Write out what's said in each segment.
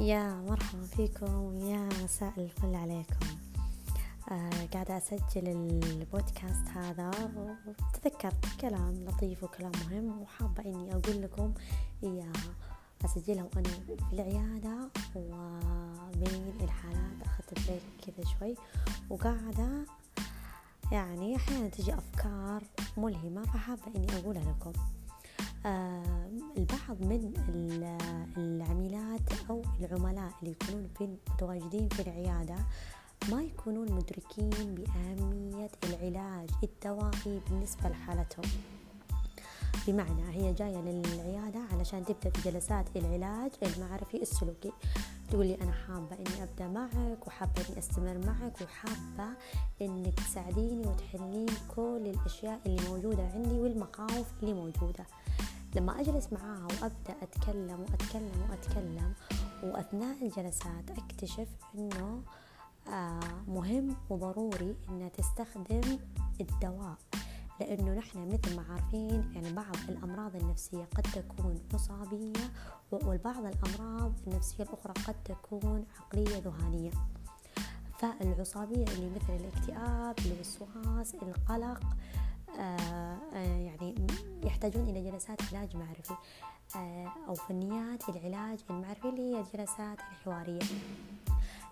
يا مرحبا فيكم يا مساء الفل عليكم. آه قاعدة أسجل البودكاست هذا وتذكرت كلام لطيف وكلام مهم وحابة إني أقول لكم إياها أسجلها وأنا في العيادة وبين الحالات أخذت بريك كذا شوي وقاعدة. يعني أحيانا تجي أفكار ملهمة فحابة إني أقولها لكم. آه البعض من العميلات أو العملاء اللي يكونون في متواجدين في العيادة ما يكونون مدركين بأهمية العلاج الدوائي بالنسبة لحالتهم. بمعنى هي جاية للعيادة علشان تبدأ في جلسات العلاج المعرفي السلوكي. تقولي أنا حابة إني أبدأ معك وحابة إني أستمر معك وحابة إنك تساعديني وتحلين كل الأشياء اللي موجودة عندي والمخاوف اللي موجودة. لما أجلس معاها وأبدأ أتكلم وأتكلم وأتكلم وأثناء الجلسات أكتشف إنه آه مهم وضروري إنها تستخدم الدواء لأنه نحن مثل ما عارفين يعني بعض الأمراض النفسية قد تكون عصابية والبعض الأمراض النفسية الأخرى قد تكون عقلية ذهانية. فالعصابية اللي مثل الاكتئاب الوسواس القلق آه آه يعني يحتاجون إلى جلسات علاج معرفي آه أو فنيات العلاج المعرفي اللي هي الجلسات الحوارية.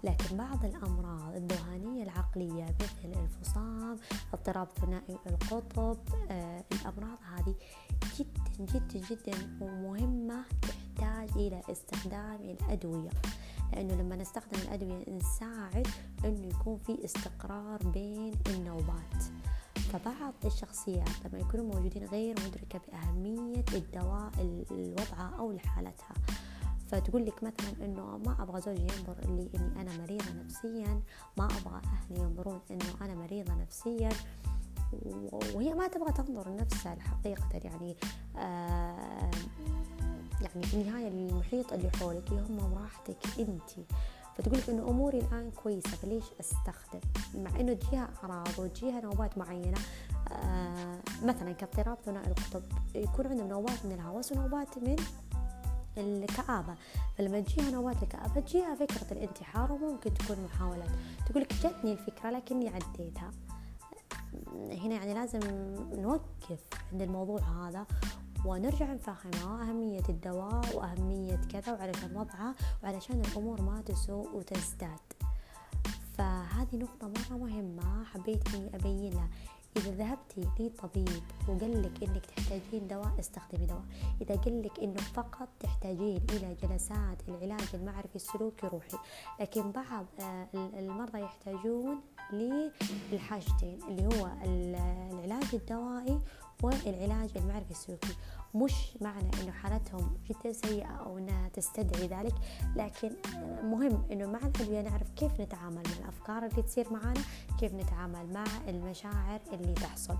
لكن بعض الأمراض الذهانية العقلية مثل الفصام اضطراب ثنائي القطب آه الأمراض هذه جدا جدا جدا مهمة تحتاج إلى استخدام الأدوية. لأنه لما نستخدم الأدوية نساعد أنه يكون في استقرار بين النوبات. فبعض الشخصيات لما يكونوا موجودين غير مدركة بأهمية الدواء الوضعها أو لحالتها. فتقول لك مثلا إنه ما أبغى زوجي ينظر لي إني أنا مريضة نفسيا ما أبغى أهلي ينظرون إنه أنا مريضة نفسيا. وهي ما تبغى تنظر لنفسها الحقيقة يعني آه يعني في النهاية المحيط اللي حولك يهم راحتك انت. فتقول لك إنه أموري الآن كويسة فليش أستخدم؟ مع إنه تجيها أعراض وتجيها نوبات معينة آه مثلا كاضطراب ثنائي القطب يكون عندهم نوبات من الهوس ونوبات من الكآبة. فلما تجيها نوبات الكآبة تجيها فكرة الانتحار وممكن تكون محاولات. تقول لك جتني الفكرة لكني عديتها. هنا يعني لازم نوقف عند الموضوع هذا ونرجع نفهمها. أهمية الدواء وأهمية كذا وعلشان وضعها وعلشان الأمور ما تسوء وتزداد. فهذه نقطة مرة مهمة حبيت إني أبينها إذا ذهبتي لطبيب وقال لك إنك تحتاجين دواء استخدمي دواء. إذا قال لك إنه فقط تحتاجين إلى جلسات العلاج المعرفي السلوكي روحي لكن بعض آه، المرضى يحتاجون للحاجتين اللي هو العلاج الدوائي والعلاج المعرفي السلوكي؟ مش معنى إنه حالتهم جدا سيئة أو إنها تستدعي ذلك لكن مهم إنه مع الأدوية نعرف كيف نتعامل مع الأفكار اللي تصير معنا كيف نتعامل مع المشاعر اللي تحصل.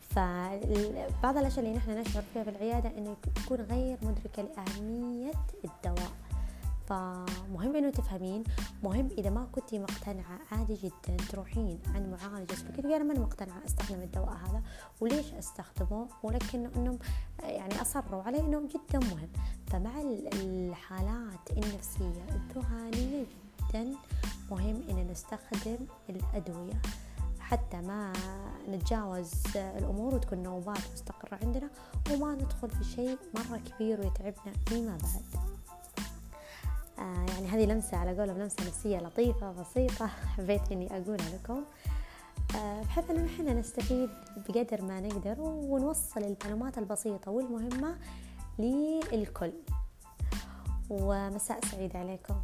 فبعض الأشياء اللي نحن نشعر فيها بالعيادة إنه تكون غير مدركة لأهمية الدواء. فمهم إنه تفهمين مهم إذا ما كنتي مقتنعة عادي جدا تروحين عند معالجة تقولي أنا ماني مقتنعة أستخدم الدواء هذا وليش أستخدمه؟ ولكن إنهم يعني أصروا عليه انه جدا مهم. فمع الحالات النفسية الذهانيه جدا مهم إن نستخدم الأدوية. حتى ما نتجاوز الأمور وتكون نوبات مستقرة عندنا وما ندخل في شيء مرة كبير ويتعبنا فيما بعد. يعني هذه لمسة على قولهم لمسة نفسية لطيفة بسيطة حبيت إني أقولها لكم. آه بحيث إنه نحن نستفيد بقدر ما نقدر ونوصل المعلومات البسيطة والمهمة للكل. ومساء سعيد عليكم.